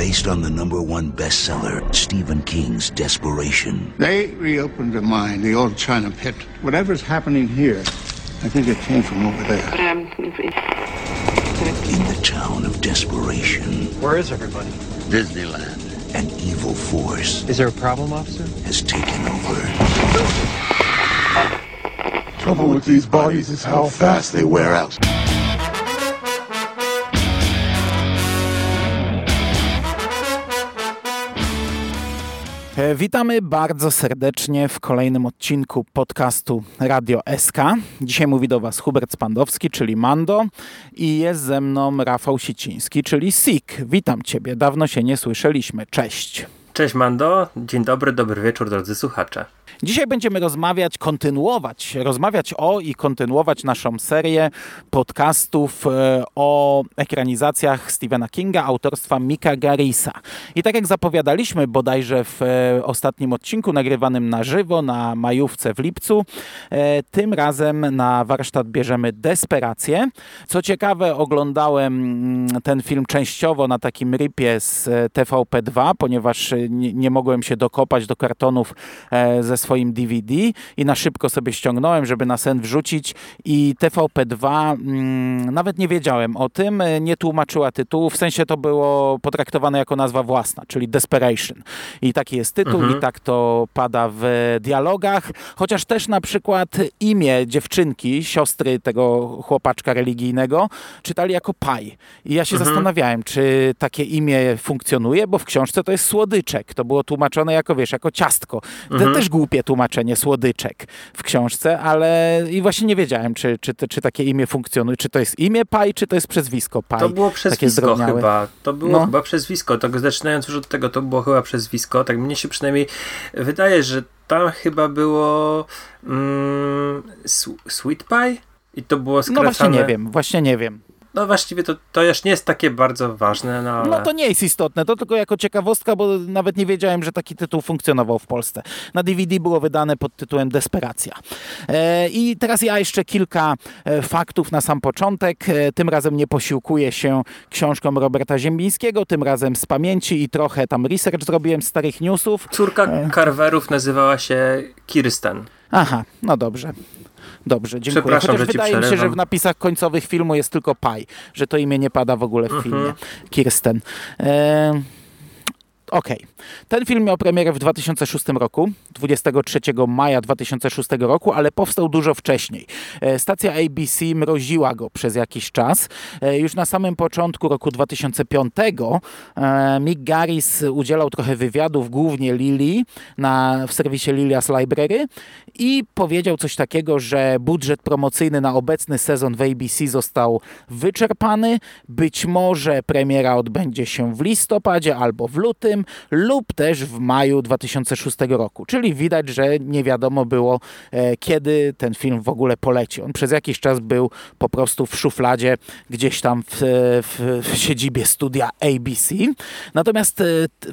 based on the number one bestseller, Stephen King's Desperation. They reopened the mine, the old China pit. Whatever's happening here, I think it came from over there. But um, In the town of desperation, Where is everybody? Disneyland. an evil force Is there a problem, officer? has taken over. Trouble with these bodies is how fast they wear out. Witamy bardzo serdecznie w kolejnym odcinku podcastu Radio SK. Dzisiaj mówi do Was Hubert Spandowski, czyli Mando i jest ze mną Rafał Siciński, czyli Sik. Witam Ciebie, dawno się nie słyszeliśmy. Cześć. Cześć Mando, dzień dobry, dobry wieczór drodzy słuchacze. Dzisiaj będziemy rozmawiać, kontynuować, rozmawiać o i kontynuować naszą serię podcastów e, o ekranizacjach Stephena Kinga autorstwa Mika Garisa. I tak jak zapowiadaliśmy bodajże w e, ostatnim odcinku nagrywanym na żywo na majówce w lipcu, e, tym razem na warsztat bierzemy Desperację. Co ciekawe, oglądałem mm, ten film częściowo na takim ripie z e, TVP2, ponieważ nie, mogłem się dokopać do kartonów ze swoim DVD i na szybko sobie ściągnąłem, żeby na sen wrzucić i TVP2 mm, nawet nie wiedziałem o tym, e, nie tłumaczyła tytułu, w sensie to było potraktowane jako nazwa własna, czyli Desperation. I taki jest tytuł i tak to pada w dialogach, chociaż też na przykład imię dziewczynki, siostry tego chłopaczka religijnego, czytali jako Paj. I ja się zastanawiałem, czy takie imię funkcjonuje, bo w książce to jest słodyczek. To było tłumaczone jako, wiesz, jako ciastko. To też głupie tłumaczenie, słodyczek w książce, ale i właśnie nie wiedziałem, czy, czy, czy takie imię funkcjonuje. Czy to jest imię Paj, czy to jest przezwisko Paj. To było przezwisko chyba. To było No. chyba przezwisko. Tak zaczynając już od tego, to było chyba przezwisko. Tak mnie się przynajmniej wydaje, że tam chyba było mm, Sw- Sweet Pie i to było No skracane. właśnie nie wiem, właśnie nie wiem. No właściwie to, to już nie jest takie bardzo ważne, no ale... No to nie jest istotne, to tylko jako ciekawostka, bo nawet nie wiedziałem, że taki tytuł funkcjonował w Polsce. Na DVD było wydane pod tytułem Desperacja. E, I teraz ja jeszcze kilka e, faktów na sam początek. E, tym razem nie posiłkuję się książką Roberta Ziembińskiego, tym razem z pamięci i trochę tam research zrobiłem starych newsów. Córka Carverów nazywała się Kirsten. Aha, no dobrze. Dobrze, dziękuję. Chociaż że wydaje mi się, że w napisach końcowych filmu jest tylko Paj, że to imię nie pada w ogóle w Mhm. filmie. Kirsten. E, Okej. Ten film miał premierę w 2006 roku, 23 maja 2006 roku, ale powstał dużo wcześniej. E, Stacja ABC mroziła go przez jakiś czas. E, Już na samym początku roku 2005 e, Mick Garris udzielał trochę wywiadów, głównie Lili, na, w serwisie Lilia's Library i powiedział coś takiego, że budżet promocyjny na obecny sezon w ABC został wyczerpany. Być może premiera odbędzie się w listopadzie albo w lutym lub też w maju 2006 roku. Czyli widać, że nie wiadomo było, e, kiedy ten film w ogóle poleci. On przez jakiś czas był po prostu w szufladzie gdzieś tam w, w, w siedzibie studia ABC. Natomiast e,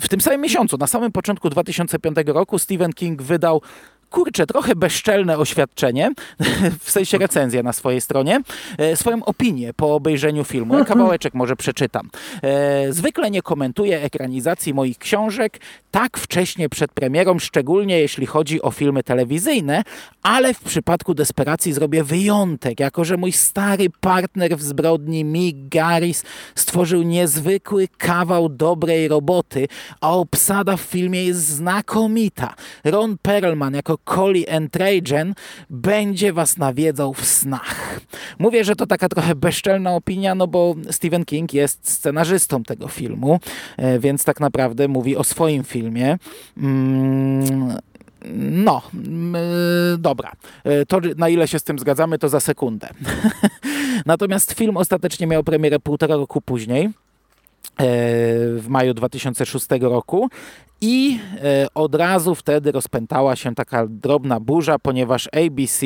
w tym samym miesiącu, na samym początku 2005 roku, Stephen King wydał kurczę, trochę bezczelne oświadczenie, w sensie recenzję na swojej stronie, e, swoją opinię po obejrzeniu filmu. Kawałeczek może przeczytam. E, Zwykle nie komentuję ekranizacji moich książek tak wcześnie przed premierą, szczególnie jeśli chodzi o filmy telewizyjne, ale w przypadku Desperacji zrobię wyjątek, jako że mój stary partner w zbrodni Mick Garris stworzył niezwykły kawał dobrej roboty, a obsada w filmie jest znakomita. Ron Perlman jako Collie and Trajan będzie was nawiedzał w snach. Mówię, że to taka trochę bezczelna opinia, no bo Stephen King jest scenarzystą tego filmu, e, więc tak naprawdę mówi o swoim filmie. Mm, no, e, dobra. E, To na ile się z tym zgadzamy, to za sekundę. Natomiast film ostatecznie miał premierę półtora roku później w maju 2006 roku i e, od razu wtedy rozpętała się taka drobna burza, ponieważ ABC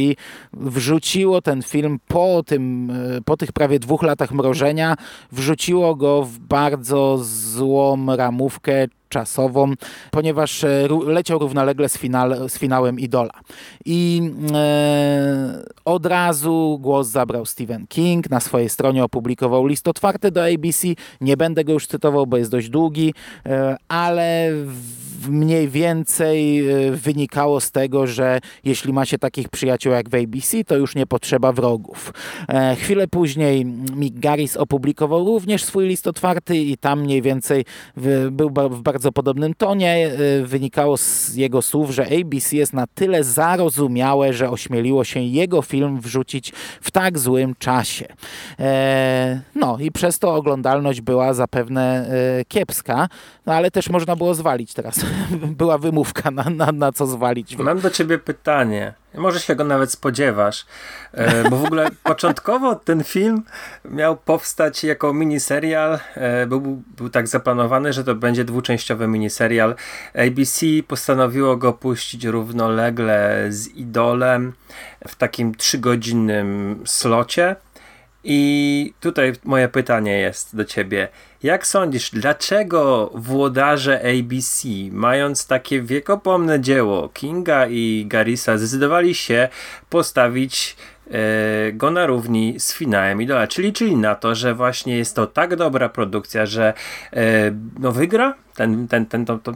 wrzuciło ten film po, tym, e, po tych prawie dwóch latach mrożenia, wrzuciło go w bardzo złą ramówkę czasową, ponieważ e, leciał równolegle z, finale, z finałem Idola. I e, od razu głos zabrał Stephen King. Na swojej stronie opublikował list otwarty do ABC. Nie będę go już cytował, bo jest dość długi, e, ale mniej więcej e, wynikało z tego, że jeśli ma się takich przyjaciół jak w ABC, to już nie potrzeba wrogów. E, chwilę później Mick Garris opublikował również swój list otwarty i tam mniej więcej był w bardzo podobnym tonie. Wynikało z jego słów, że ABC jest na tyle zarozumiałe, że ośmieliło się jego film wrzucić w tak złym czasie. No i przez to oglądalność była zapewne kiepska, no ale też można było zwalić teraz. Była wymówka na, na, na co zwalić. Mam do ciebie pytanie. Może się go nawet spodziewasz, e, bo w ogóle początkowo ten film miał powstać jako miniserial. E, był, był tak zaplanowany, że to będzie dwuczęściowy miniserial. ABC postanowiło go puścić równolegle z Idolem w takim trzygodzinnym slocie. I tutaj moje pytanie jest do ciebie. Jak sądzisz, dlaczego włodarze ABC, mając takie wiekopomne dzieło Kinga i Garisa, zdecydowali się postawić e, go na równi z finałem Idola? Czyli liczyli na to, że właśnie jest to tak dobra produkcja, że e, no wygra ten, ten, ten, to, to,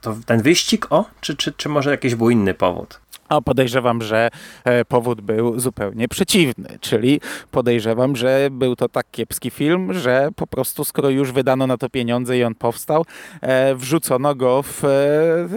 to, ten wyścig? O, czy, czy, czy może jakiś był inny powód? A podejrzewam, że e, powód był zupełnie przeciwny, czyli podejrzewam, że był to tak kiepski film, że po prostu skoro już wydano na to pieniądze i on powstał, e, wrzucono go w, e,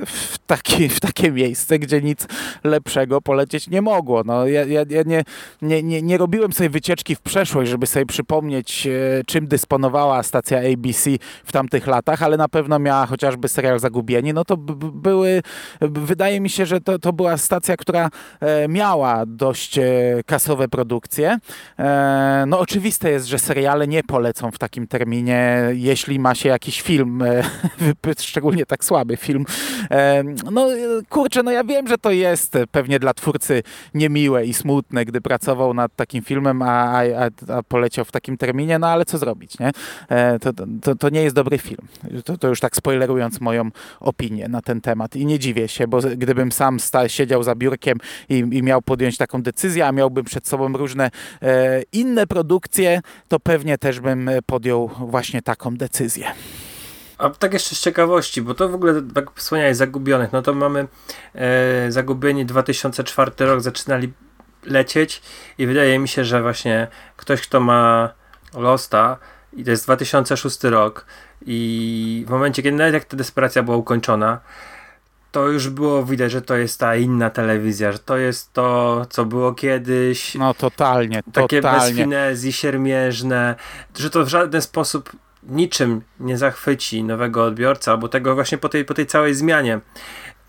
w, taki, w takie miejsce, gdzie nic lepszego polecieć nie mogło. No, ja, ja, ja nie, nie, nie, nie robiłem sobie wycieczki w przeszłość, żeby sobie przypomnieć, czym dysponowała stacja ABC w tamtych latach, ale na pewno miała chociażby serial Zagubieni, no to były, wydaje mi się, że to, to była stacja która e, miała dość e, kasowe produkcje. E, no oczywiste jest, że seriale nie polecą w takim terminie, jeśli ma się jakiś film, szczególnie tak słaby film. No kurczę, no ja wiem, że to jest pewnie dla twórcy niemiłe i smutne, gdy pracował nad takim filmem, a, a, a poleciał w takim terminie, no ale co zrobić, nie? To, to, to nie jest dobry film. To, to już tak spoilerując moją opinię na ten temat i nie dziwię się, bo gdybym sam sta, siedział za biurkiem i, i miał podjąć taką decyzję, a miałbym przed sobą różne e, inne produkcje, to pewnie też bym podjął właśnie taką decyzję. A tak jeszcze z ciekawości, bo to w ogóle, tak wspomniałeś, Zagubionych, no to mamy e, Zagubieni 2004 rok, zaczynali lecieć i wydaje mi się, że właśnie ktoś, kto ma Losta i to jest 2006 rok i w momencie, kiedy nawet jak ta desperacja była ukończona, to już było widać, że to jest ta inna telewizja, że to jest to, co było kiedyś. No totalnie, Takie totalnie. bez finezji, siermierzne, że to w żaden sposób niczym nie zachwyci nowego odbiorca, albo tego właśnie po tej, po tej całej zmianie,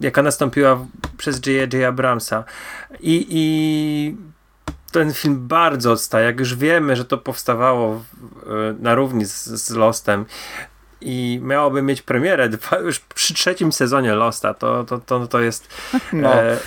jaka nastąpiła przez J.J. Abramsa. I, I ten film bardzo odstaje. Jak już wiemy, że to powstawało na równi z, z Lostem, i miałoby mieć premierę już przy trzecim sezonie Losta, to, to, to, to jest no. e,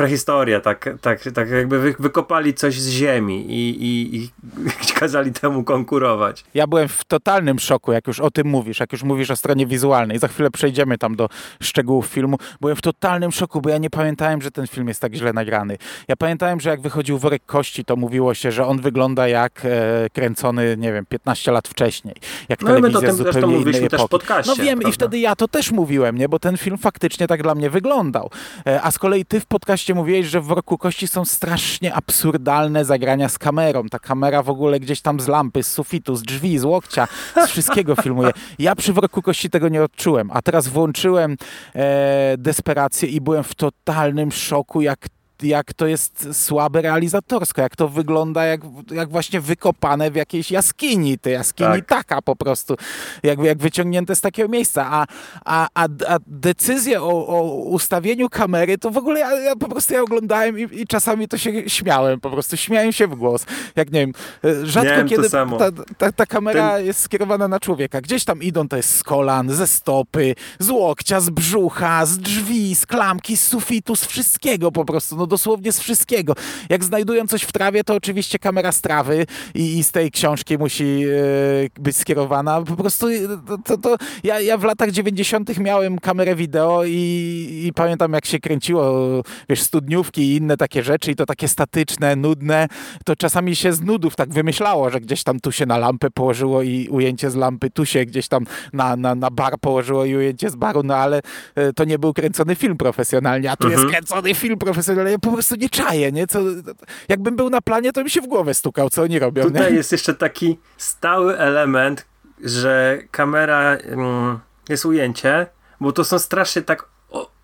prehistoria, tak, tak, tak jakby wy, wykopali coś z ziemi i, i, i kazali temu konkurować. Ja byłem w totalnym szoku, jak już o tym mówisz, jak już mówisz o stronie wizualnej. Za chwilę przejdziemy tam do szczegółów filmu. Byłem w totalnym szoku, bo ja nie pamiętałem, że ten film jest tak źle nagrany. Ja pamiętałem, że jak wychodził Worek Kości, to mówiło się, że on wygląda jak e, kręcony, nie wiem, 15 lat wcześniej. Jak no telewizja my to zupełnie innej mówiliśmy też w podcaście. No wiem prawda? i wtedy ja to też mówiłem, nie? bo ten film faktycznie tak dla mnie wyglądał. E, a z kolei ty w podcaście mówiłeś, że w Worku Kości są strasznie absurdalne zagrania z kamerą. Ta kamera w ogóle gdzieś tam z lampy, z sufitu, z drzwi, z łokcia, z wszystkiego filmuje. Ja przy Worku Kości tego nie odczułem, a teraz włączyłem e, Desperację i byłem w totalnym szoku, jak jak to jest słabe realizatorsko, jak to wygląda jak, jak właśnie wykopane w jakiejś jaskini, tej jaskini tak. taka po prostu, jak, jak wyciągnięte z takiego miejsca, a, a, a, a decyzję o, o ustawieniu kamery, to w ogóle ja, ja po prostu ja oglądałem i, i, czasami to się śmiałem, po prostu śmiałem się w głos, jak nie wiem, rzadko Miałem kiedy ta, ta, ta, kamera Ten... jest skierowana na człowieka, gdzieś tam idą, to jest z kolan, ze stopy, z łokcia, z brzucha, z drzwi, z klamki, z sufitu, z wszystkiego po prostu, no dosłownie z wszystkiego. Jak znajdują coś w trawie, to oczywiście kamera z trawy i, i z tej książki musi e, być skierowana. Po prostu to, to, to ja, ja w latach 90. miałem kamerę wideo i, i pamiętam jak się kręciło, wiesz, studniówki i inne takie rzeczy i to takie statyczne, nudne, to czasami się z nudów tak wymyślało, że gdzieś tam tu się na lampę położyło i ujęcie z lampy, tu się gdzieś tam na, na, na bar położyło i ujęcie z baru, no ale e, to nie był kręcony film profesjonalnie, a tu Mhm. jest kręcony film profesjonalnie, po prostu nie czaję, nie? Co, jakbym był na planie, to mi się w głowę stukał, co oni robią, Tutaj nie? jest jeszcze taki stały element, że kamera mm, jest ujęcie, bo to są strasznie tak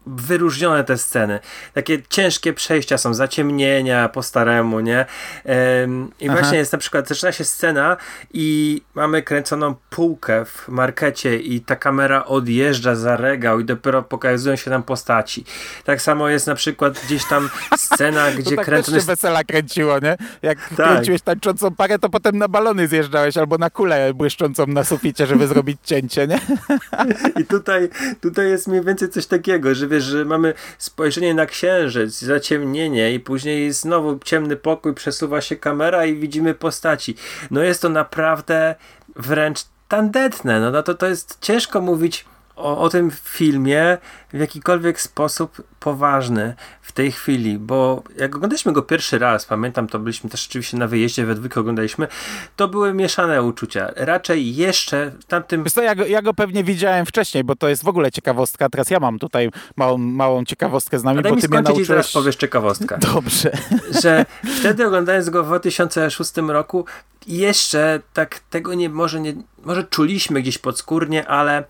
wyróżnione te sceny. Takie ciężkie przejścia są, zaciemnienia po staremu, nie? Em, I Aha. właśnie jest na przykład, zaczyna się scena i mamy kręconą półkę w markecie i ta kamera odjeżdża za regał i dopiero pokazują się tam postaci. Tak samo jest na przykład gdzieś tam scena, gdzie tak też kręcony się jest wesela kręciło, nie? Jak Tak. kręciłeś tańczącą parę, to potem na balony zjeżdżałeś albo na kulę błyszczącą na suficie, żeby zrobić cięcie, nie? I tutaj, tutaj jest mniej więcej coś takiego, że wiesz, że mamy spojrzenie na księżyc, zaciemnienie i później znowu ciemny pokój, przesuwa się kamera i widzimy postaci. No jest to naprawdę wręcz tandetne. No, no to, to jest ciężko mówić o, o tym filmie w jakikolwiek sposób poważny w tej chwili, bo jak oglądaliśmy go pierwszy raz, pamiętam, to byliśmy też oczywiście na wyjeździe, we dwójkę oglądaliśmy, to były mieszane uczucia. Raczej jeszcze w tamtym Wiesz co, ja, go, ja go pewnie widziałem wcześniej, bo to jest w ogóle ciekawostka. Teraz ja mam tutaj małą, małą ciekawostkę z nami, A daj bo mi ty mnie nauczyłeś... powiesz ciekawostkę. Dobrze. że wtedy oglądając go w 2006 roku jeszcze tak tego nie może nie może czuliśmy gdzieś podskórnie, ale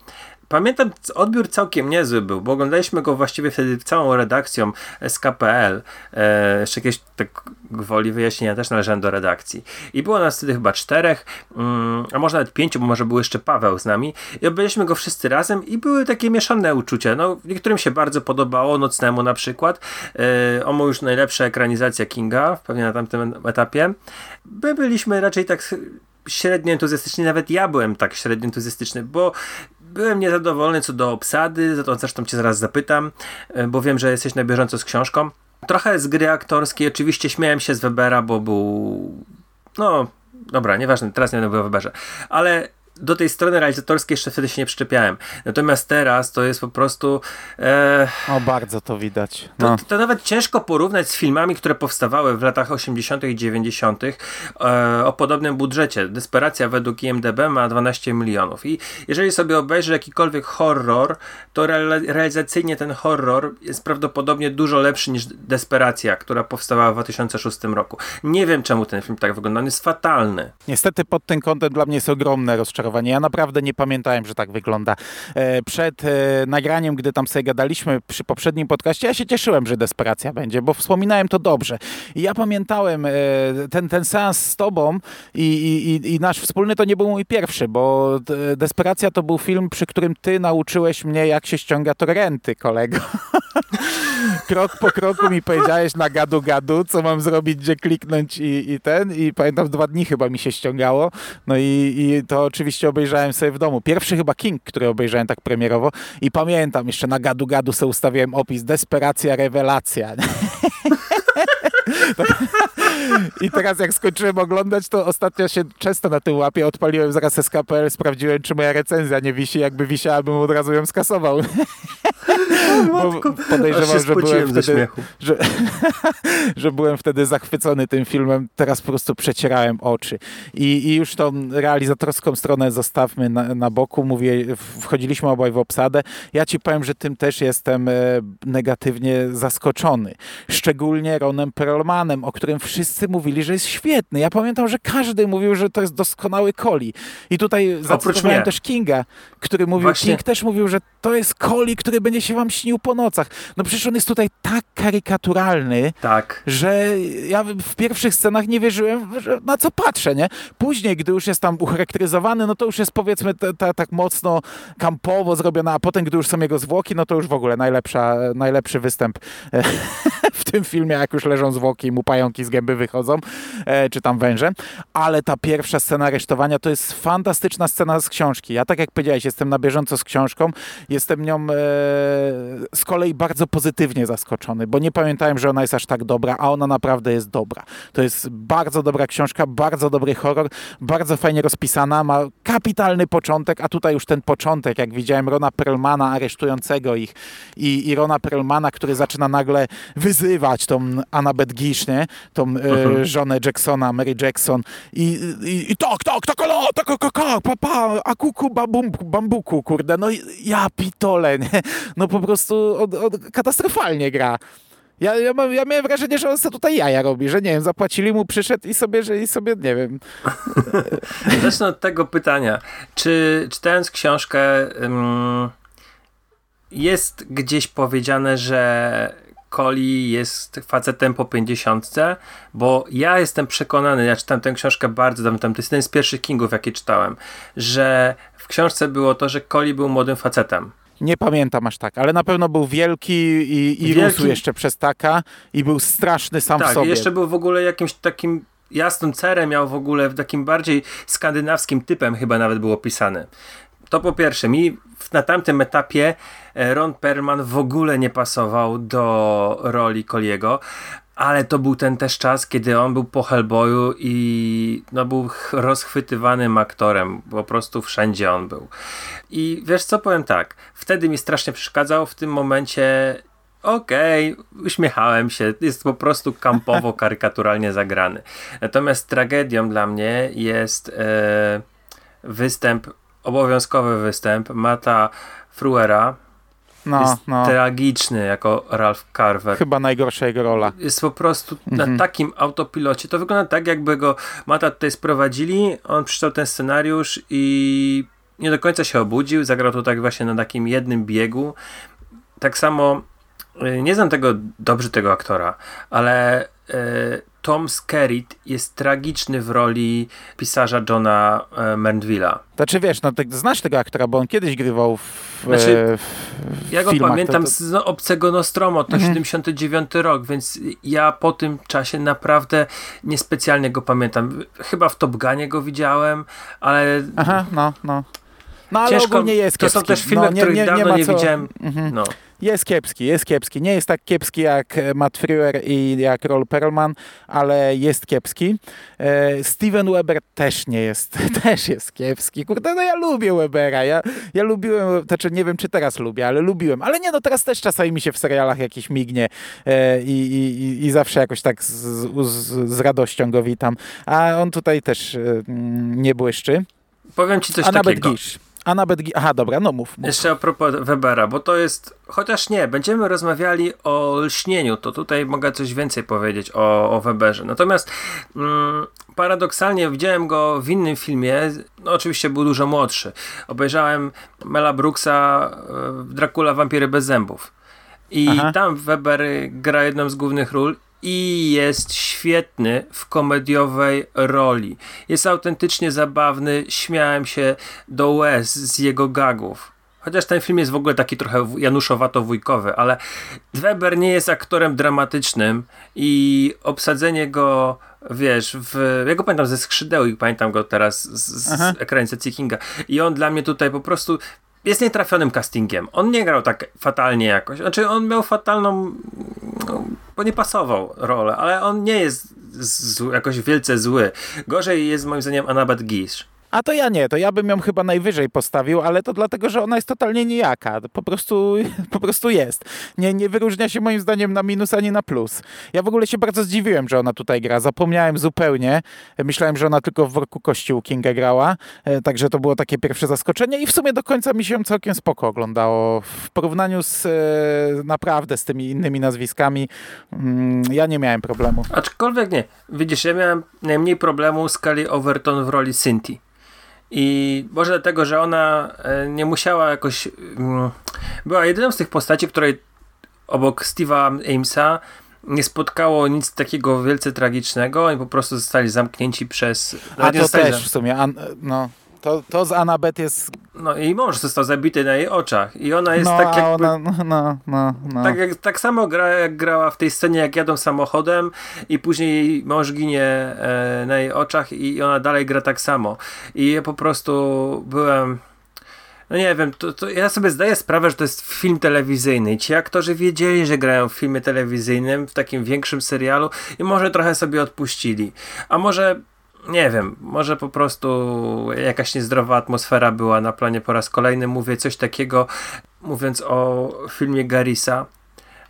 Pamiętam, odbiór całkiem niezły był, bo oglądaliśmy go właściwie wtedy całą redakcją SKPL. E, jeszcze jakieś tak gwoli wyjaśnienia też należałem do redakcji. I było nas wtedy chyba czterech, mm, a może nawet pięciu, bo może był jeszcze Paweł z nami. I obejrzeliśmy go wszyscy razem i były takie mieszane uczucia. No, niektórym się bardzo podobało, Nocnemu na przykład. E, już najlepsza ekranizacja Kinga, pewnie na tamtym etapie. My byliśmy raczej tak średnio entuzjastyczni, nawet ja byłem tak średnio entuzjastyczny, bo byłem niezadowolony co do obsady, za to zresztą cię zaraz zapytam, e, bo wiem, że jesteś na bieżąco z książką. Trochę z gry aktorskiej, oczywiście śmiałem się z Webera, bo był, no, dobra, nieważne, teraz nie mówię o Weberze, ale do tej strony realizatorskiej jeszcze wtedy się nie przyczepiałem. Natomiast teraz to jest po prostu... E, O, bardzo to widać. to, No. to nawet ciężko porównać z filmami, które powstawały w latach 80. i 90. E, o podobnym budżecie. Desperacja według IMDB ma 12 milionów. I jeżeli sobie obejrzy jakikolwiek horror, to real- realizacyjnie ten horror jest prawdopodobnie dużo lepszy niż Desperacja, która powstała w 2006 roku. Nie wiem, czemu ten film tak wygląda. On jest fatalny. Niestety pod tym kątem dla mnie jest ogromne rozczarowanie. Ja naprawdę nie pamiętałem, że tak wygląda. E, Przed e, nagraniem, gdy tam sobie gadaliśmy przy poprzednim podcaście, ja się cieszyłem, że Desperacja będzie, bo wspominałem to dobrze. I ja pamiętałem e, ten, ten seans z tobą i, i, i- nasz wspólny to nie był mój pierwszy, bo Desperacja to był film, przy którym ty nauczyłeś mnie, jak się ściąga torrenty, kolego. krok po kroku mi powiedziałeś na gadu gadu, co mam zrobić, gdzie kliknąć i, i ten. I pamiętam, dwa dni chyba mi się ściągało. No i, i to oczywiście obejrzałem sobie w domu. Pierwszy chyba King, który obejrzałem tak premierowo. I pamiętam, jeszcze na gadu gadu sobie ustawiłem opis Desperacja, rewelacja. I teraz jak skończyłem oglądać, to ostatnio się często na tym łapie odpaliłem zaraz SKPL, sprawdziłem, czy moja recenzja nie wisi. Jakby wisiała, bym od razu ją skasował. Się podejrzewam, że byłem wtedy, że, że byłem wtedy zachwycony tym filmem. Teraz po prostu przecierałem oczy. I, i już tą realizatorską stronę zostawmy na, na boku. Mówię, wchodziliśmy obaj w obsadę. Ja ci powiem, że tym też jestem e, negatywnie zaskoczony. Szczególnie Ronem Perlmanem, o którym wszyscy mówili, że jest świetny. Ja pamiętam, że każdy mówił, że to jest doskonały Coli. I tutaj zacytowałem też Kinga, który mówił, Właśnie- King też mówił, że to jest Coli, który będzie się wam śnił po nocach. No przecież on jest tutaj tak karykaturalny, Tak. że ja w pierwszych scenach nie wierzyłem, na co patrzę, nie? Później, gdy już jest tam ucharakteryzowany, no to już jest powiedzmy ta, ta, tak mocno kampowo zrobiona, a potem, gdy już są jego zwłoki, no to już w ogóle najlepsza, najlepszy występ tym filmie, jak już leżą zwłoki i mu pająki z gęby wychodzą, e, czy tam węże. Ale ta pierwsza scena aresztowania to jest fantastyczna scena z książki. Ja tak jak powiedziałeś, jestem na bieżąco z książką, jestem nią e, z kolei bardzo pozytywnie zaskoczony, bo nie pamiętałem, że ona jest aż tak dobra, a ona naprawdę jest dobra. To jest bardzo dobra książka, bardzo dobry horror, bardzo fajnie rozpisana, ma kapitalny początek, a tutaj już ten początek, jak widziałem Rona Perlmana aresztującego ich i, i Rona Perlmana, który zaczyna nagle wyzywać tą Annabeth Gish, nie? tą e, żonę Jacksona, Mary Jackson i, i, i tak, tak, tak, ala, tak, tak, tak, papa, akuku, bambum, bambuku, kurde, no ja pitole, nie? no po prostu od, od, katastrofalnie gra. Ja, ja, mam, ja miałem wrażenie, że on sobie tutaj jaja robi, że nie wiem, zapłacili mu, przyszedł i sobie, że i sobie, nie wiem. Zacznę od tego pytania. Czy czytając książkę jest gdzieś powiedziane, że Coli jest facetem po 50, bo ja jestem przekonany, ja czytam tę książkę bardzo dawno, to jest jeden z pierwszych Kingów, jakie czytałem, że w książce było to, że Coli był młodym facetem. Nie pamiętam aż tak, ale na pewno był wielki i, i wielki. rósł jeszcze przez taka i był straszny sam tak, w sobie. jeszcze był w ogóle jakimś takim jasnym cerem, miał w ogóle takim bardziej skandynawskim typem chyba nawet był opisany. To po pierwsze, mi na tamtym etapie e, Ron Perlman w ogóle nie pasował do roli Coliego, ale to był ten też czas, kiedy on był po Hellboyu i no, był rozchwytywanym aktorem. Po prostu wszędzie on był. I wiesz co, powiem tak. Wtedy mi strasznie przeszkadzał. W tym momencie okej, okay, uśmiechałem się, jest po prostu kampowo, karykaturalnie zagrany. Natomiast tragedią dla mnie jest e, występ, obowiązkowy występ Mata Fruera, no, jest no. tragiczny jako Ralph Carver. Chyba najgorsza jego rola. Jest po prostu mhm. na takim autopilocie. To wygląda tak, jakby go Mata tutaj sprowadzili, on przeczytał ten scenariusz i nie do końca się obudził, zagrał to tak właśnie na takim jednym biegu. Tak samo y, nie znam tego dobrze tego aktora, ale y, Tom Skerritt jest tragiczny w roli pisarza Johna e, Mandvilla. Znaczy wiesz, no tak, znasz tego aktora, bo on kiedyś grywał w, znaczy, e, w Ja go filmach, pamiętam to, to... z no, Obcego Nostromo, to mhm. 79 rok, więc ja po tym czasie naprawdę niespecjalnie go pamiętam. Chyba w Top Gunie go widziałem, ale... Aha, no, no. No ale Ciężko, ogólnie jest kiepski. To są też filmy, no, nie, których nie, dawno nie, nie widziałem. Mhm. No. Jest kiepski, jest kiepski. Nie jest tak kiepski jak Matt Frewer i jak Roll Perlman, ale jest kiepski. E, Steven Weber też nie jest, też jest kiepski. Kurde, no ja lubię Webera. Ja, ja lubiłem, znaczy nie wiem, czy teraz lubię, ale lubiłem. Ale nie, no teraz też czasami mi się w serialach jakiś mignie e, i, i, i zawsze jakoś tak z, z, z radością go witam. A on tutaj też e, nie błyszczy. Powiem ci coś A takiego. nawet Gisz. A nawet. Aha, dobra, no mów, mów. Jeszcze a propos Webera, bo to jest. Chociaż nie, będziemy rozmawiali o lśnieniu, to tutaj mogę coś więcej powiedzieć o, o Weberze. Natomiast mm, paradoksalnie widziałem go w innym filmie. No, oczywiście był dużo młodszy. Obejrzałem Mela Brooksa w Dracula Wampiry bez zębów. I Aha. tam Weber gra jedną z głównych ról i jest świetny w komediowej roli. Jest autentycznie zabawny, śmiałem się do łez z jego gagów. Chociaż ten film jest w ogóle taki trochę januszowato-wujkowy, ale Weber nie jest aktorem dramatycznym i obsadzenie go, wiesz, w, ja go pamiętam ze skrzydeł i pamiętam go teraz z, z ekranizacji Kinga i on dla mnie tutaj po prostu jest nietrafionym castingiem. On nie grał tak fatalnie jakoś. Znaczy, on miał fatalną. No, bo nie pasował rolę, ale on nie jest z, jakoś wielce zły. Gorzej jest moim zdaniem Annabeth Gish. A to ja nie, to ja bym ją chyba najwyżej postawił, ale to dlatego, że ona jest totalnie nijaka. Po prostu, po prostu jest. Nie, nie wyróżnia się moim zdaniem na minus ani na plus. Ja w ogóle się bardzo zdziwiłem, że ona tutaj gra. Zapomniałem zupełnie. Myślałem, że ona tylko w worku kościół Kinga grała, e, także to było takie pierwsze zaskoczenie i w sumie do końca mi się całkiem spoko oglądało. W porównaniu z e, naprawdę z tymi innymi nazwiskami mm, ja nie miałem problemu. Aczkolwiek nie. Widzisz, ja miałem najmniej problemu z Kelly Overton w roli Cynthia. I może dlatego, że ona e, nie musiała jakoś. Mm, była jedyną z tych postaci, której obok Steve'a Amesa nie spotkało nic takiego wielce tragicznego i po prostu zostali zamknięci przez. A to też w sumie. no. To, to z Annabeth jest... No i mąż został zabity na jej oczach i ona jest No, tak jakby... ona, no, no, no, no. Tak, jak, tak samo gra, jak grała w tej scenie, jak jadą samochodem i później jej mąż ginie e, na jej oczach i ona dalej gra tak samo. I ja po prostu byłem... No nie wiem, to, to ja sobie zdaję sprawę, że to jest film telewizyjny i ci aktorzy wiedzieli, że grają w filmie telewizyjnym, w takim większym serialu i może trochę sobie odpuścili. A może nie wiem, może po prostu jakaś niezdrowa atmosfera była na planie po raz kolejny. Mówię coś takiego, mówiąc o filmie Garisa,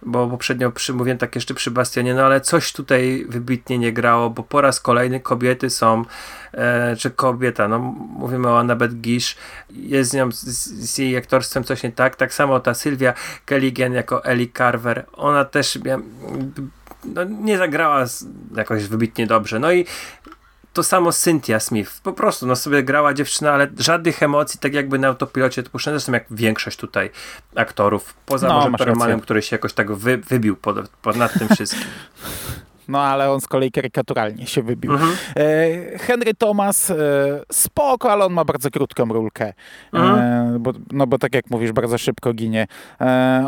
bo poprzednio przy, mówiłem tak jeszcze przy Bastionie, no ale coś tutaj wybitnie nie grało, bo po raz kolejny kobiety są, e, czy kobieta, no mówimy o Annabeth Gish, jest z nią, z, z jej aktorstwem coś nie tak, tak samo ta Sylwia Kelligan jako Ellie Carver, ona też miała, no, nie zagrała jakoś wybitnie dobrze, no i to samo Cynthia Smith. Po prostu, no sobie grała dziewczyna, ale żadnych emocji, tak jakby na autopilocie odpuszczone. Zresztą jak większość tutaj aktorów, poza No, może rację. który się jakoś tak wy, wybił pod, ponad tym wszystkim. No ale on z kolei karykaturalnie się wybił. Mhm. E, Henry Thomas e, spoko, ale on ma bardzo krótką rulkę. E, bo, no bo tak jak mówisz, bardzo szybko ginie.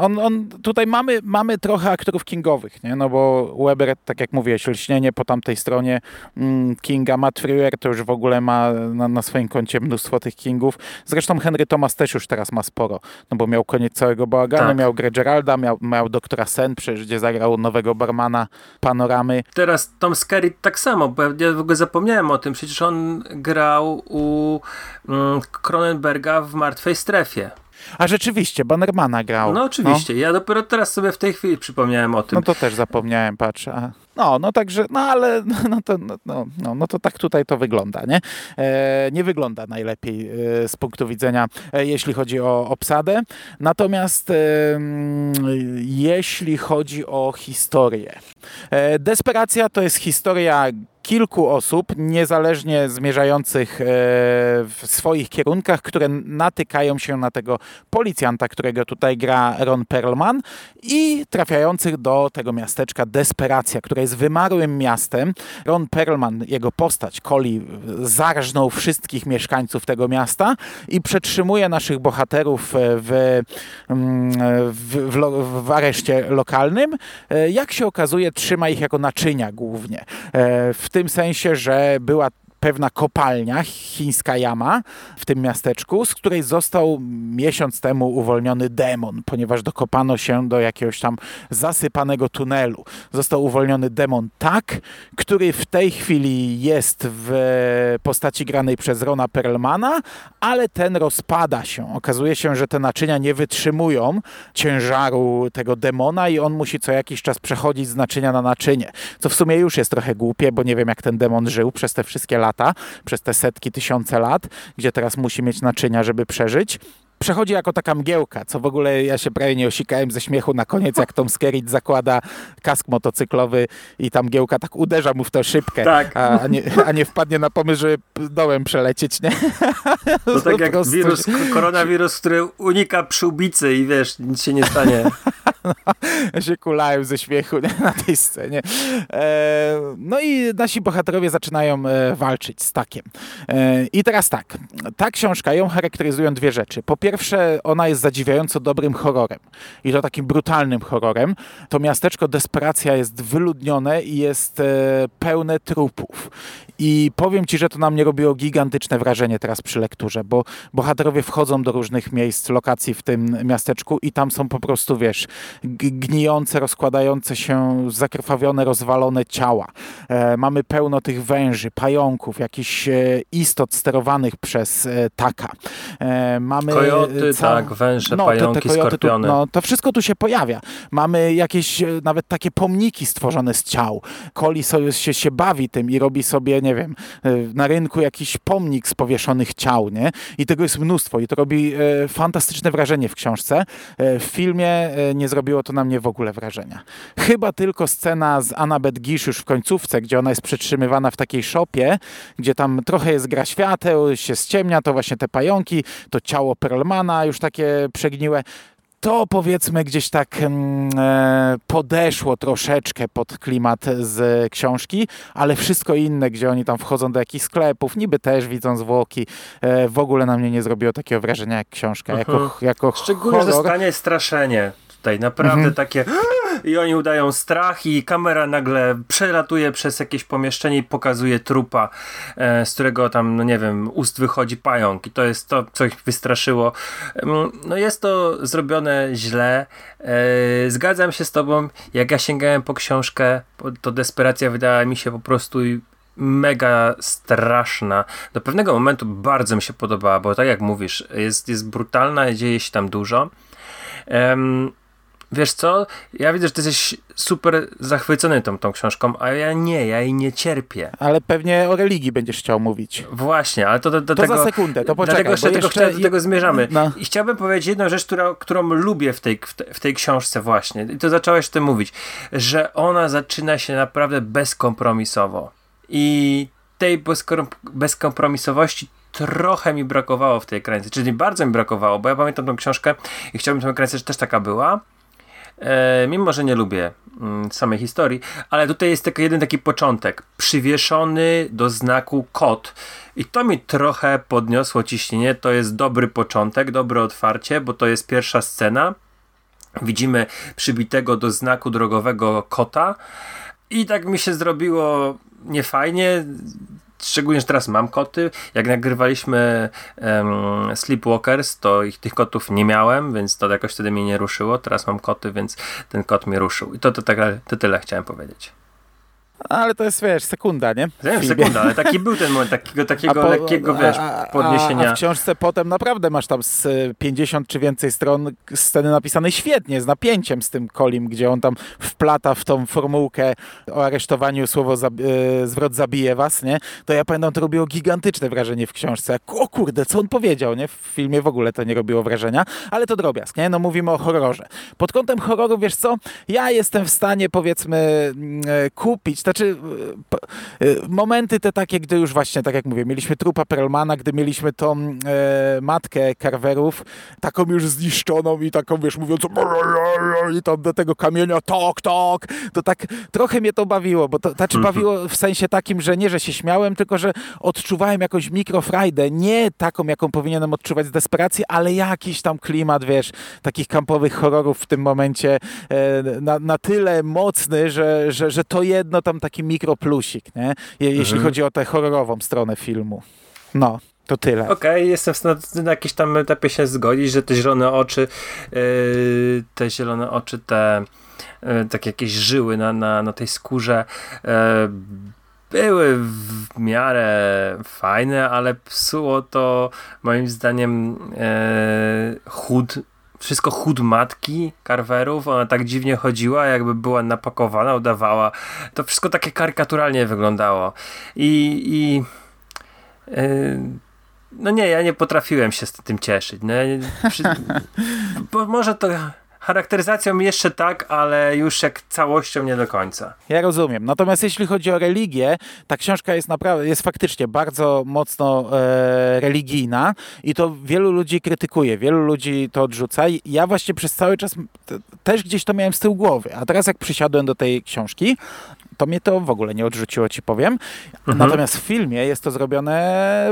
On, on, tutaj mamy, mamy trochę aktorów kingowych, nie? No bo Weber, tak jak mówiłeś, lśnienie po tamtej stronie mm, Kinga, Matt Frewer to już w ogóle ma na, na swoim koncie mnóstwo tych Kingów. Zresztą Henry Thomas też już teraz ma sporo, no bo miał koniec całego bałaganu, Tak. miał Greg Geralda, miał, miał doktora Sen, przecież gdzie zagrał nowego barmana Panoramy. Teraz Tom Skerritt tak samo, bo ja w ogóle zapomniałem o tym. Przecież on grał u mm, Cronenberga w Martwej Strefie. A rzeczywiście, Bannermana grał. No oczywiście, ja dopiero teraz sobie w tej chwili przypomniałem o tym. No to też zapomniałem, patrz. A, no, no także, no ale no to, no, no, no, no to tak tutaj to wygląda, nie? E, nie wygląda najlepiej e, z punktu widzenia, e, jeśli chodzi o obsadę. Natomiast jeśli chodzi o historię. E, Desperacja to jest historia kilku osób, niezależnie zmierzających e, w swoich kierunkach, które natykają się na tego policjanta, którego tutaj gra Ron Perlman i trafiających do tego miasteczka Desperacja, które jest wymarłym miastem. Ron Perlman, jego postać, Coli, zarżnął wszystkich mieszkańców tego miasta i przetrzymuje naszych bohaterów e, w, mm, w, w, lo- w areszcie lokalnym. E, Jak się okazuje, trzyma ich jako naczynia głównie. W tym sensie, że była pewna kopalnia, chińska jama w tym miasteczku, z której został miesiąc temu uwolniony demon, ponieważ dokopano się do jakiegoś tam zasypanego tunelu. Został uwolniony demon tak, który w tej chwili jest w postaci granej przez Rona Perlmana, ale ten rozpada się. Okazuje się, że te naczynia nie wytrzymują ciężaru tego demona i on musi co jakiś czas przechodzić z naczynia na naczynie. Co w sumie już jest trochę głupie, bo nie wiem jak ten demon żył przez te wszystkie lata, przez te setki, tysiące lat, gdzie teraz musi mieć naczynia, żeby przeżyć. Przechodzi jako taka mgiełka, co w ogóle ja się prawie nie osikałem ze śmiechu na koniec, jak Tom Skerritt zakłada kask motocyklowy i tam mgiełka tak uderza mu w tę szybkę, Tak. a, nie, a nie wpadnie na pomysł, żeby dołem przelecieć, nie? To tak Po jak wirus, koronawirus, który unika przyłbicy i wiesz, nic się nie stanie. Ja się kulałem ze śmiechu nie, na tej scenie. E, no i nasi bohaterowie zaczynają e, walczyć z takiem. E, I teraz tak, ta książka, ją charakteryzują dwie rzeczy. Po pierwsze, ona jest zadziwiająco dobrym horrorem. I to takim brutalnym horrorem. To miasteczko Desperacja jest wyludnione i jest e, pełne trupów. I powiem ci, że to na mnie robiło gigantyczne wrażenie teraz przy lekturze, bo bohaterowie wchodzą do różnych miejsc, lokacji w tym miasteczku i tam są po prostu, wiesz, gnijące, rozkładające się, zakrwawione, rozwalone ciała. E, mamy pełno tych węży, pająków, jakichś e, istot sterowanych przez e, taka. E, mamy Kojoty, e, ca- tak, węże, te- te pająki, kojoty skorpiony. Tu, no, to wszystko tu się pojawia. Mamy jakieś e, nawet takie pomniki stworzone z ciał. Coli sobie się, się bawi tym i robi sobie, nie wiem, e, na rynku jakiś pomnik z powieszonych ciał, nie? I tego jest mnóstwo i to robi e, fantastyczne wrażenie w książce. E, w filmie nie zrobiło to na mnie w ogóle wrażenia. Chyba tylko scena z Annabeth Gish już w końcówce, gdzie ona jest przetrzymywana w takiej szopie, gdzie tam trochę jest gra świateł, się ściemnia, to właśnie te pająki, to ciało Perlmana już takie przegniłe to powiedzmy gdzieś tak mm, e, podeszło troszeczkę pod klimat z książki, ale wszystko inne, gdzie oni tam wchodzą do jakichś sklepów, niby też widzą zwłoki, e, w ogóle na mnie nie zrobiło takiego wrażenia jak książka, jako, Mhm. jako Szczególnie horror. zostanie straszenie tutaj, naprawdę Mhm. takie i oni udają strach i kamera nagle przelatuje przez jakieś pomieszczenie i pokazuje trupa, e, z którego tam, no nie wiem, ust wychodzi pająk i to jest to, co ich wystraszyło. Em, No jest to zrobione źle. E, Zgadzam się z tobą, jak ja sięgałem po książkę, to desperacja wydała mi się po prostu mega straszna. Do pewnego momentu bardzo mi się podobała, bo tak jak mówisz, jest, jest brutalna, dzieje się tam dużo. Wiesz co? Ja widzę, że ty jesteś super zachwycony tą, tą książką, a ja nie, ja jej nie cierpię. Ale pewnie o religii będziesz chciał mówić. Właśnie, ale to do, do To tego... za sekundę, to poczekaj, Dlatego jeszcze bo do tego, jeszcze- do tego zmierzamy. No. I chciałbym powiedzieć jedną rzecz, która, którą lubię w tej, w, te, w tej książce właśnie. I to zacząłeś o tym mówić, że ona zaczyna się naprawdę bezkompromisowo. I tej bezkom- bezkompromisowości trochę mi brakowało w tej ekranizacji. Czyli bardzo mi brakowało, bo ja pamiętam tą książkę i chciałbym tą ekranizację, że też taka była. E, mimo, że nie lubię mm, samej historii, ale tutaj jest taki jeden taki początek. Przywieszony do znaku kot. I to mi trochę podniosło ciśnienie. To jest dobry początek, dobre otwarcie, bo to jest pierwsza scena. Widzimy przybitego do znaku drogowego kota. I tak mi się zrobiło niefajnie. Szczególnie, że teraz mam koty. Jak nagrywaliśmy em, Sleepwalkers, to ich tych kotów nie miałem, więc to jakoś wtedy mnie nie ruszyło. Teraz mam koty, więc ten kot mnie ruszył. I to, to, tak, to tyle chciałem powiedzieć. Ale to jest, wiesz, sekunda, nie? Wiem, sekunda, ale taki był ten moment, takiego, takiego po- lekkiego, wiesz, a- a- podniesienia. A w książce potem naprawdę masz tam z y, 50 czy więcej stron sceny napisanej świetnie, z napięciem z tym Kolim, gdzie on tam wplata w tą formułkę o aresztowaniu słowo zabi- y, zwrot zabije was, nie? To ja pamiętam, to robiło gigantyczne wrażenie w książce. Jak, O kurde, co on powiedział, nie? W filmie w ogóle to nie robiło wrażenia, ale to drobiazg, nie? No mówimy o horrorze. Pod kątem horroru, wiesz co? Ja jestem w stanie, powiedzmy, mm, e, kupić, znaczy e, e, momenty te takie, gdy już właśnie, tak jak mówię, mieliśmy trupa Perlmana, gdy mieliśmy tą e, matkę Carverów, taką już zniszczoną i taką, wiesz, mówiącą i tam do tego kamienia tok, tok, to tak trochę mnie to bawiło, bo to znaczy bawiło w sensie takim, że nie, że się śmiałem, tylko, że odczuwałem jakąś mikrofrajdę, nie taką, jaką powinienem odczuwać z desperacji, ale jakiś tam klimat, wiesz, takich kampowych horrorów w tym momencie e, na, na tyle mocny, że, że, że to jedno tam taki mikroplusik, nie? Je, jeśli chodzi o tę horrorową stronę filmu. No, to tyle. Okej, jestem w stanie na jakimś tam etapie się zgodzić, że te zielone oczy, yy, te zielone oczy, te yy, takie jakieś żyły na, na, na tej skórze yy, były w miarę fajne, ale psuło to moim zdaniem yy, chód wszystko chód matki Carverów, ona tak dziwnie chodziła, jakby była napakowana, udawała. To wszystko takie karykaturalnie wyglądało. I, i yy, no nie, ja nie potrafiłem się z tym cieszyć. No, ja nie, przy, bo może to charakteryzacją jeszcze tak, ale już jak całością nie do końca. Ja rozumiem. Natomiast jeśli chodzi o religię, ta książka jest naprawdę, jest faktycznie bardzo mocno e, religijna i to wielu ludzi krytykuje, wielu ludzi to odrzuca. I ja właśnie przez cały czas też gdzieś to miałem z tyłu głowy. A teraz jak przysiadłem do tej książki, to mnie to w ogóle nie odrzuciło, ci powiem. Natomiast w filmie jest to zrobione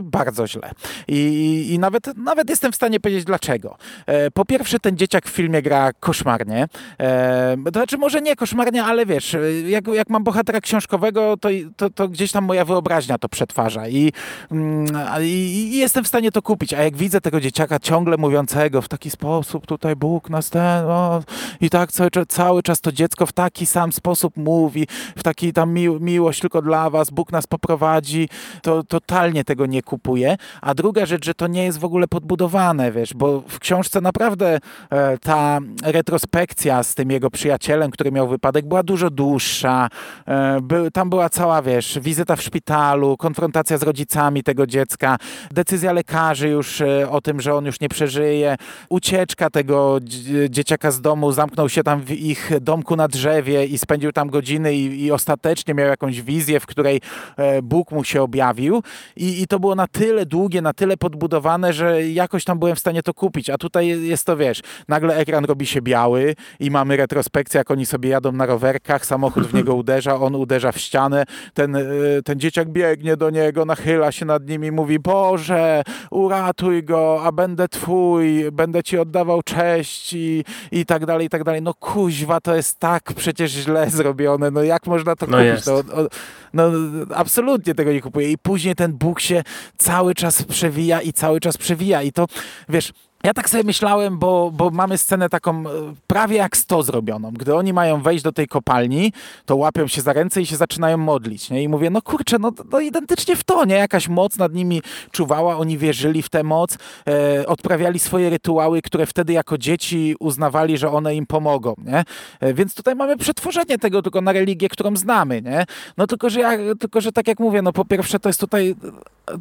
bardzo źle. I, i nawet, nawet jestem w stanie powiedzieć dlaczego. E, po pierwsze, ten dzieciak w filmie gra koszmarnie. E, to znaczy, może nie koszmarnie, ale wiesz, e, jak, jak mam bohatera książkowego, to, to, to gdzieś tam moja wyobraźnia to przetwarza. I, mm, a- i, I jestem w stanie to kupić. A jak widzę tego dzieciaka ciągle mówiącego w taki sposób, tutaj Bóg nas ten, o, i tak cały, czas- cały czas to dziecko w taki sam sposób mówi, w taki tam mił, miłość tylko dla was, Bóg nas poprowadzi, to totalnie tego nie kupuję. A druga rzecz, że to nie jest w ogóle podbudowane, wiesz, bo w książce naprawdę e, ta retrospekcja z tym jego przyjacielem, który miał wypadek, była dużo dłuższa. E, był, tam była cała, wiesz, wizyta w szpitalu, konfrontacja z rodzicami tego dziecka, decyzja lekarzy już e, o tym, że on już nie przeżyje, ucieczka tego dzie- dzieciaka z domu, zamknął się tam w ich domku na drzewie i spędził tam godziny i, i ostatecznie miał jakąś wizję, w której e, Bóg mu się objawił. I, i to było na tyle długie, na tyle podbudowane, że jakoś tam byłem w stanie to kupić, a tutaj jest to, wiesz, nagle ekran robi się biały i mamy retrospekcję, jak oni sobie jadą na rowerkach, samochód w niego uderza, on uderza w ścianę, ten, e, ten dzieciak biegnie do niego, nachyla się nad nim i mówi, Boże, uratuj go, a będę twój, będę ci oddawał cześć i, i tak dalej, i tak dalej. No kuźwa, to jest tak przecież źle zrobione, no jak można to No kupić? No, o- no absolutnie tego nie kupuję. I później ten Bóg się cały czas przewija i cały czas przewija i to, wiesz, ja tak sobie myślałem, bo, bo mamy scenę taką e, prawie jak 100 zrobioną. Gdy oni mają wejść do tej kopalni, to łapią się za ręce i się zaczynają modlić. Nie? I mówię, no kurczę, no, no identycznie w to, nie? Jakaś moc nad nimi czuwała, oni wierzyli w tę moc, e, odprawiali swoje rytuały, które wtedy jako dzieci uznawali, że one im pomogą, nie? E, więc tutaj mamy przetworzenie tego tylko na religię, którą znamy, nie? No tylko, że ja, tylko, że tak jak mówię, no po pierwsze to jest tutaj,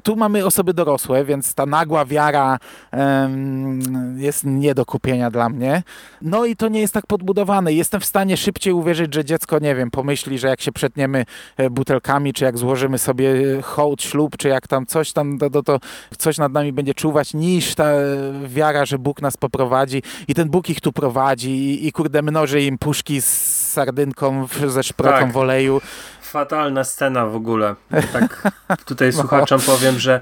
tu mamy osoby dorosłe, więc ta nagła wiara em, jest nie do kupienia dla mnie. No i to nie jest tak podbudowane. Jestem w stanie szybciej uwierzyć, że dziecko, nie wiem, pomyśli, że jak się przetniemy e, butelkami, czy jak złożymy sobie hołd, ślub, czy jak tam coś tam, to, to, to coś nad nami będzie czuwać, niż ta e, wiara, że Bóg nas poprowadzi i ten Bóg ich tu prowadzi i, i kurde mnoży im puszki z sardynką, w- ze szprotą Tak. w oleju. Fatalna scena w ogóle. Tak tutaj słuchaczom powiem, że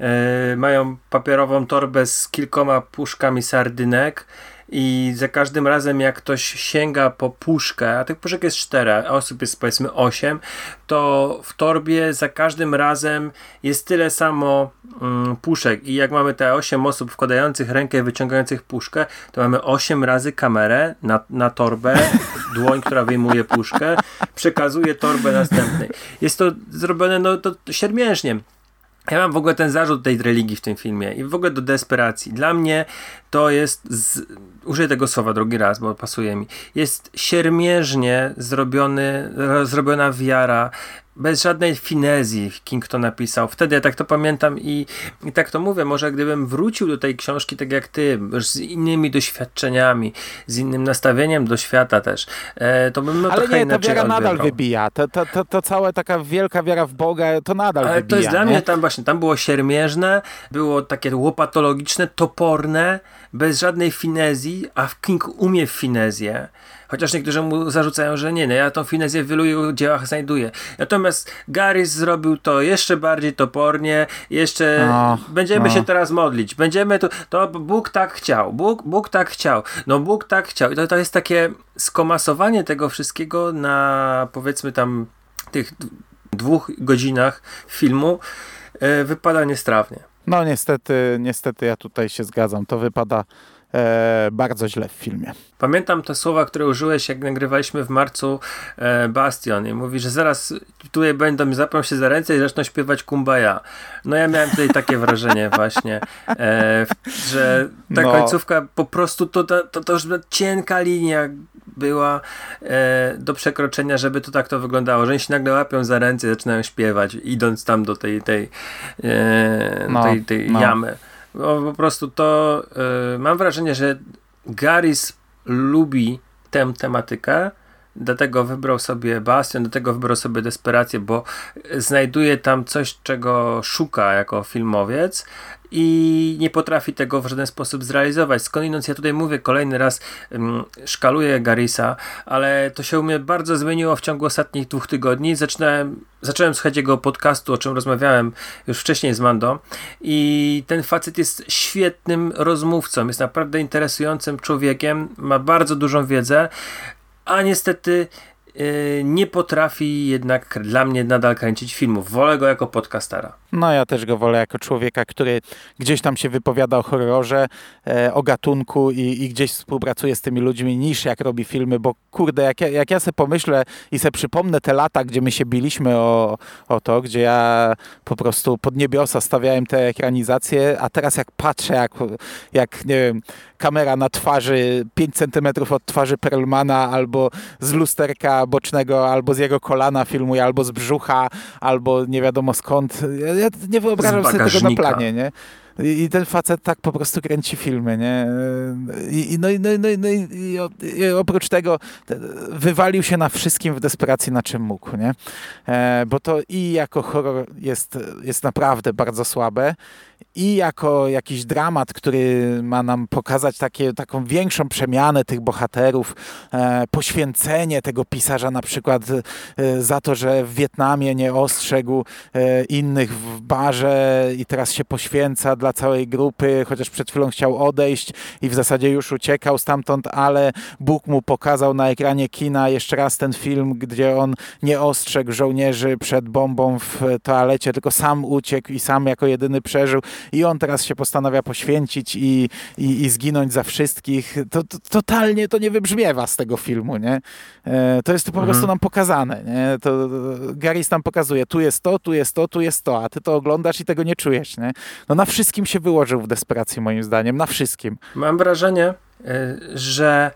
e, mają papierową torbę z kilkoma puszkami sardynek i za każdym razem jak ktoś sięga po puszkę, a tych puszek jest cztery, a osób jest powiedzmy osiem, to w torbie za każdym razem jest tyle samo mm, puszek i jak mamy te osiem osób wkładających rękę i wyciągających puszkę, to mamy osiem razy kamerę na, na torbę, dłoń, która wyjmuje puszkę, przekazuje torbę następnej. Jest to zrobione no to siermiężnie. Ja mam w ogóle ten zarzut tej religii w tym filmie i w ogóle do desperacji. Dla mnie to jest, z, użyję tego słowa drugi raz, bo pasuje mi, jest siermierznie zrobiony, ro- zrobiona wiara, bez żadnej finezji King to napisał. Wtedy ja tak to pamiętam i, i tak to mówię, może gdybym wrócił do tej książki tak jak ty, już z innymi doświadczeniami, z innym nastawieniem do świata też, e, to bym no Ale trochę nie, ta inaczej wiara nadal odebrał. wybija. To, to, to, to całe taka wielka wiara w Boga, to nadal Ale wybija. to jest dla nie? mnie tam właśnie, tam było siermierzne, było takie łopatologiczne, toporne, bez żadnej finezji, a King umie finezję. Chociaż niektórzy mu zarzucają, że nie, no ja tą finezję w wielu jego dziełach znajduję. Natomiast Garys zrobił to jeszcze bardziej topornie, jeszcze No, będziemy no. się teraz modlić, będziemy tu, to Bóg tak chciał, Bóg, Bóg tak chciał, no Bóg tak chciał. I to, to jest takie skomasowanie tego wszystkiego na powiedzmy tam tych dwóch godzinach filmu e, wypada niestrawnie. No niestety, niestety ja tutaj się zgadzam. To wypada e, bardzo źle w filmie. Pamiętam te słowa, które użyłeś, jak nagrywaliśmy w marcu e, Bastion i mówi, że zaraz tutaj będą, zapią się za ręce i zaczną śpiewać Kumbaya. No ja miałem tutaj takie wrażenie właśnie, e, że ta No. końcówka po prostu to, to, to, to już cienka linia była e, do przekroczenia, żeby to tak to wyglądało, że oni się nagle łapią za ręce i zaczynają śpiewać, idąc tam do tej, tej, e, No, tej, tej no. jamy. Bo po prostu to e, mam wrażenie, że Garys lubi tę tematykę, dlatego wybrał sobie Bastion, dlatego wybrał sobie Desperację, bo znajduje tam coś, czego szuka jako filmowiec i nie potrafi tego w żaden sposób zrealizować. Skądinąd ja tutaj mówię kolejny raz, um, szkaluję Garisa, ale to się u mnie bardzo zmieniło w ciągu ostatnich dwóch tygodni. Zaczynałem, zacząłem słuchać jego podcastu, o czym rozmawiałem już wcześniej z Mando i ten facet jest świetnym rozmówcą, jest naprawdę interesującym człowiekiem, ma bardzo dużą wiedzę, a niestety yy, nie potrafi jednak dla mnie nadal kręcić filmów. Wolę go jako podcastera. No ja też go wolę jako człowieka, który gdzieś tam się wypowiada o horrorze, e, o gatunku i, i gdzieś współpracuje z tymi ludźmi, niż jak robi filmy, bo kurde, jak ja, jak ja sobie pomyślę i sobie przypomnę te lata, gdzie my się biliśmy o, o to, gdzie ja po prostu pod niebiosa stawiałem te ekranizacje, a teraz jak patrzę, jak, jak nie wiem, kamera na twarzy 5 centymetrów od twarzy Perlmana, albo z lusterka bocznego, albo z jego kolana filmuje, albo z brzucha, albo nie wiadomo skąd. Ja, ja nie wyobrażam sobie tego na planie, nie? I, I, ten facet tak po prostu kręci filmy, nie? I, no, no, no, no i, i, oprócz tego wywalił się na wszystkim w desperacji, na czym mógł, nie? E, bo to i jako horror jest, jest naprawdę bardzo słabe, i jako jakiś dramat, który ma nam pokazać takie, taką większą przemianę tych bohaterów, e, poświęcenie tego pisarza na przykład e, za to, że w Wietnamie nie ostrzegł innych w barze i teraz się poświęca dla całej grupy, chociaż przed chwilą chciał odejść i w zasadzie już uciekał stamtąd, ale Bóg mu pokazał na ekranie kina jeszcze raz ten film, gdzie on nie ostrzegł żołnierzy przed bombą w toalecie, tylko sam uciekł i sam jako jedyny przeżył i on teraz się postanawia poświęcić i, i, i zginąć za wszystkich. To, to, totalnie to nie wybrzmiewa z tego filmu, nie? E, to jest to po mhm. prostu nam pokazane, nie? To, Garys nam pokazuje, tu jest to, tu jest to, tu jest to, a ty to oglądasz i tego nie czujesz, nie? No na wszystkim się wyłożył w desperacji moim zdaniem, na wszystkim. Mam wrażenie, e, że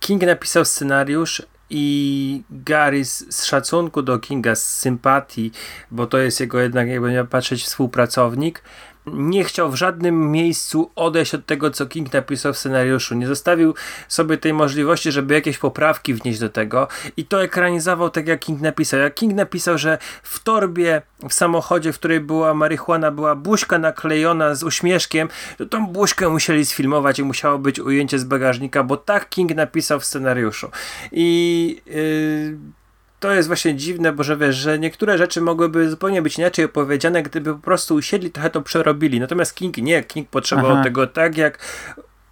King napisał scenariusz i Gary z, szacunku do Kinga, z sympatii, bo to jest jego jednak, jakby miał patrzeć, współpracownik, nie chciał w żadnym miejscu odejść od tego, co King napisał w scenariuszu. Nie zostawił sobie tej możliwości, żeby jakieś poprawki wnieść do tego i to ekranizował tak, jak King napisał. Jak King napisał, że w torbie w samochodzie, w której była marihuana, była buźka naklejona z uśmieszkiem, to tą buźkę musieli sfilmować i musiało być ujęcie z bagażnika, bo tak King napisał w scenariuszu. I yy, to jest właśnie dziwne, bo że wiesz, że niektóre rzeczy mogłyby zupełnie być inaczej opowiedziane, gdyby po prostu usiedli, trochę to przerobili. Natomiast King nie, King potrzebował Aha. tego tak, jak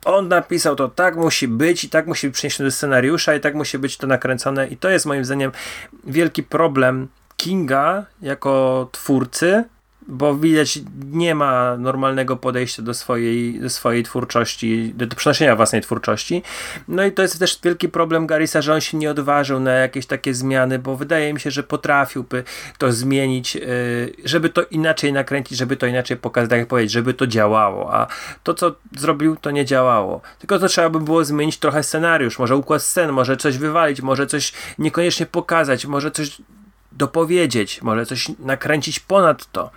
on napisał to tak musi być i tak musi być przeniesione do scenariusza i tak musi być to nakręcone i to jest moim zdaniem wielki problem Kinga jako twórcy, bo widać, nie ma normalnego podejścia do swojej, swojej twórczości, do, do przenoszenia własnej twórczości. No i to jest też wielki problem Garisa, że on się nie odważył na jakieś takie zmiany, bo wydaje mi się, że potrafiłby to zmienić, yy, żeby to inaczej nakręcić, żeby to inaczej pokazać, tak jak powiedzieć, żeby to działało, a to, co zrobił, to nie działało. Tylko to trzeba by było zmienić trochę scenariusz, może układ scen, może coś wywalić, może coś niekoniecznie pokazać, może coś dopowiedzieć, może coś nakręcić ponad to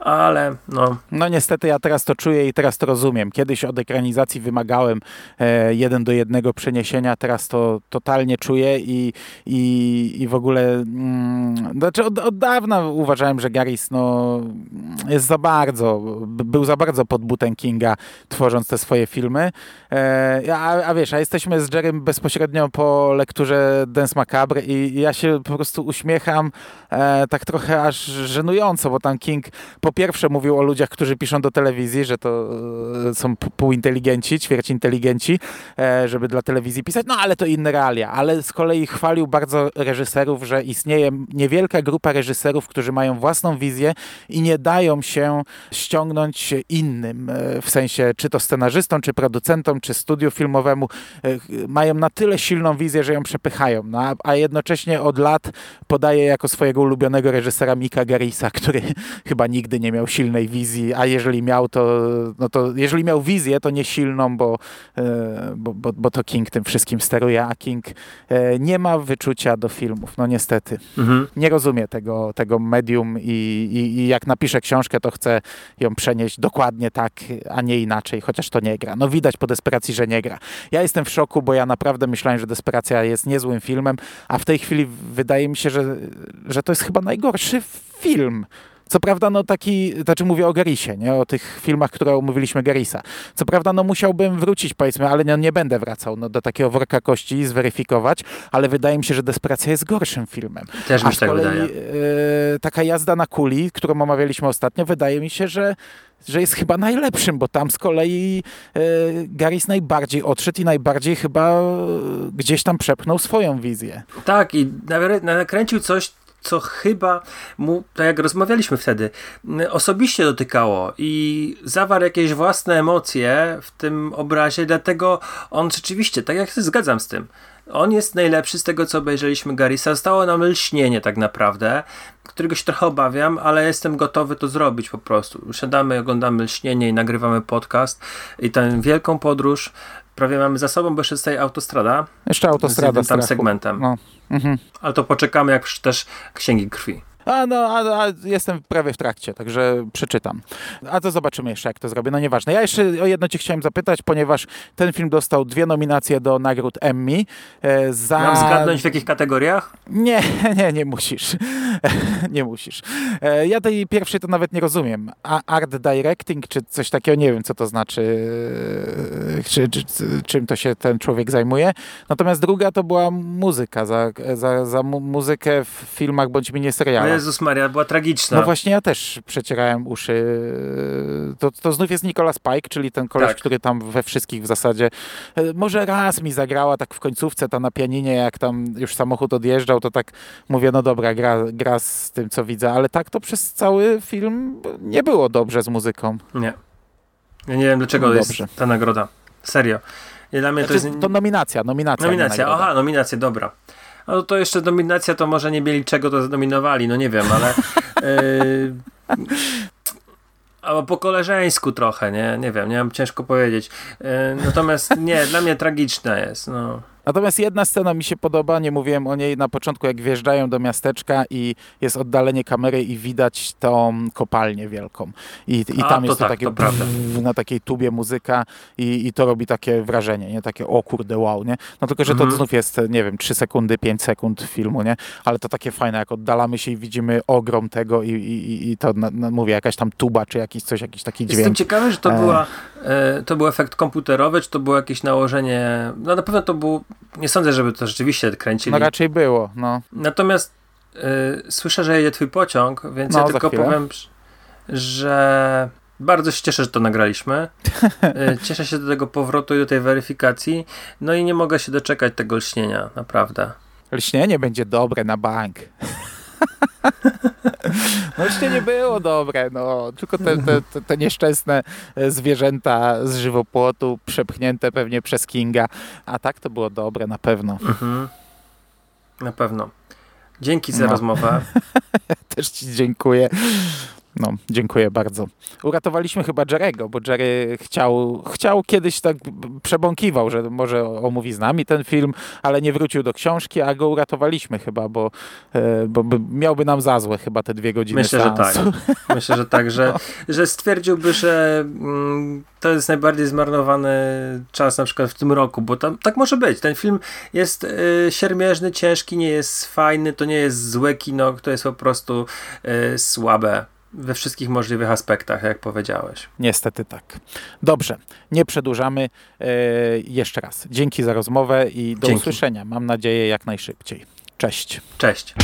ale no. No niestety ja teraz to czuję i teraz to rozumiem. Kiedyś od ekranizacji wymagałem e, jeden do jednego przeniesienia, teraz to totalnie czuję i, i, i w ogóle mm, znaczy od, od dawna uważałem, że Garys no, jest za bardzo, był za bardzo pod butem Kinga tworząc te swoje filmy. E, a, a wiesz, a jesteśmy z Jerem bezpośrednio po lekturze Dance Macabre i, i ja się po prostu uśmiecham e, tak trochę aż żenująco, bo tam King po po pierwsze mówił o ludziach, którzy piszą do telewizji, że to e, są półinteligenci, ćwierć inteligenci, e, żeby dla telewizji pisać, no ale to inne realia. Ale z kolei chwalił bardzo reżyserów, że istnieje niewielka grupa reżyserów, którzy mają własną wizję i nie dają się ściągnąć innym, e, w sensie czy to scenarzystom, czy producentom, czy studiu filmowemu. Mają na tyle silną wizję, że ją przepychają, no, a jednocześnie od lat podaje jako swojego ulubionego reżysera Mika Garisa, który chyba nigdy nie miał silnej wizji, a jeżeli miał to, no to jeżeli miał wizję, to nie silną, bo, e, bo, bo, bo to King tym wszystkim steruje, a King e, nie ma wyczucia do filmów, no niestety. Mhm. Nie rozumie tego, tego medium i, i, i jak napisze książkę, to chce ją przenieść dokładnie tak, a nie inaczej, chociaż to nie gra. No widać po desperacji, że nie gra. Ja jestem w szoku, bo ja naprawdę myślałem, że Desperacja jest niezłym filmem, a w tej chwili wydaje mi się, że, że to jest chyba najgorszy film co prawda, no taki, znaczy mówię o Garisie, nie? O tych filmach, które omówiliśmy Garisa. Co prawda, no musiałbym wrócić, powiedzmy, ale no, nie będę wracał no, do takiego worka kości i zweryfikować, ale wydaje mi się, że Desperacja jest gorszym filmem. Też mi się tak wydaje. E, taka jazda na kuli, którą omawialiśmy ostatnio, wydaje mi się, że że jest chyba najlepszym, bo tam z kolei e, Garys najbardziej odszedł i najbardziej chyba gdzieś tam przepchnął swoją wizję. Tak, i nakręcił coś, co chyba mu, tak jak rozmawialiśmy wtedy, osobiście dotykało i zawarł jakieś własne emocje w tym obrazie, dlatego on rzeczywiście, tak jak się zgadzam z tym, on jest najlepszy z tego, co obejrzeliśmy Garisa. Zostało nam lśnienie tak naprawdę, którego się trochę obawiam, ale jestem gotowy to zrobić po prostu. Siadamy, oglądamy lśnienie i nagrywamy podcast i tę wielką podróż prawie mamy za sobą, bo jeszcze jest tutaj autostrada. Jeszcze autostrada z tam segmentem. No. Mhm. Ale to poczekamy, jak też Księgi Krwi. A no, a, a jestem prawie w trakcie, także przeczytam. A to zobaczymy jeszcze, jak to zrobię. No nieważne. Ja jeszcze o jedno cię chciałem zapytać, ponieważ ten film dostał dwie nominacje do nagród Emmy. E, za... Mam zgadnąć w jakich kategoriach? Nie, nie, nie musisz. nie musisz. E, ja tej pierwszej to nawet nie rozumiem. A art directing, czy coś takiego, nie wiem, co to znaczy, e, czy, czy, czym to się ten człowiek zajmuje. Natomiast druga to była muzyka, za, za, za mu muzykę w filmach bądź miniserialach. Jezus Maria, była tragiczna. No właśnie, ja też przecierałem uszy. To, to znów jest Nicolas Pike, czyli ten koleś, Tak. który tam we wszystkich w zasadzie, e, może raz mi zagrała tak w końcówce ta na pianinie, jak tam już samochód odjeżdżał, to tak mówię, no dobra, gra, gra z tym, co widzę, ale tak to przez cały film nie było dobrze z muzyką. Nie. Ja nie wiem, dlaczego No jest ta nagroda. Serio. Dla mnie to Znaczy, jest... to nominacja, nominacja. Nominacja, aha, nominacja, dobra. No to jeszcze nominacja, to może nie mieli czego to znominowali, no nie wiem, ale... Yy, albo po koleżeńsku trochę, nie? Nie wiem, nie mam ciężko powiedzieć. Yy, natomiast nie, dla mnie tragiczna jest, no. Natomiast jedna scena mi się podoba, nie mówiłem o niej na początku, jak wjeżdżają do miasteczka i jest oddalenie kamery i widać tą kopalnię wielką. I, i A, tam to jest to tak, takie to prawda. brrr na takiej tubie muzyka i, i to robi takie wrażenie, nie? Takie o kurde wow, nie? No tylko, że Mhm. to znów jest, nie wiem, 3 sekundy, 5 sekund filmu, nie? Ale to takie fajne, jak oddalamy się i widzimy ogrom tego i, i, i- to, na, na, mówię, jakaś tam tuba, czy jakiś coś, jakiś taki Jestem dźwięk. ciekawy, że to, E. była, e, to był efekt komputerowy, czy to było jakieś nałożenie... No na pewno to było... Nie sądzę, żeby to rzeczywiście kręcili. No raczej było, no. Natomiast y, słyszę, że jedzie twój pociąg, więc No, ja tylko chwilę. powiem, że bardzo się cieszę, że to nagraliśmy. Y, cieszę się do tego powrotu i do tej weryfikacji. No i nie mogę się doczekać tego lśnienia, naprawdę. Lśnienie będzie dobre na bank. No lśnienie było dobre, no. Tylko te, te, te, te nieszczęsne e, zwierzęta z żywopłotu przepchnięte pewnie przez Kinga. A tak to było dobre na pewno. Mhm. Na pewno. Dzięki za No. rozmowę. Też ci dziękuję. No, dziękuję bardzo. Uratowaliśmy chyba Jerego, bo Jerry chciał, chciał kiedyś tak przebąkiwał, że może omówi z nami ten film, ale nie wrócił do książki, a go uratowaliśmy chyba, bo, e, bo by, miałby nam za złe chyba te dwie godziny Myślę, że tak. seansu. Myślę, że tak, że, że stwierdziłby, że mm, to jest najbardziej zmarnowany czas na przykład w tym roku, bo tam, tak może być. Ten film jest y, siermierzny, ciężki, nie jest fajny, to nie jest złe kino, to jest po prostu y, słabe we wszystkich możliwych aspektach, jak powiedziałeś. Niestety tak. Dobrze, nie przedłużamy. E, jeszcze raz, dzięki za rozmowę i do Dzięki. usłyszenia. Mam nadzieję jak najszybciej. Cześć. Cześć.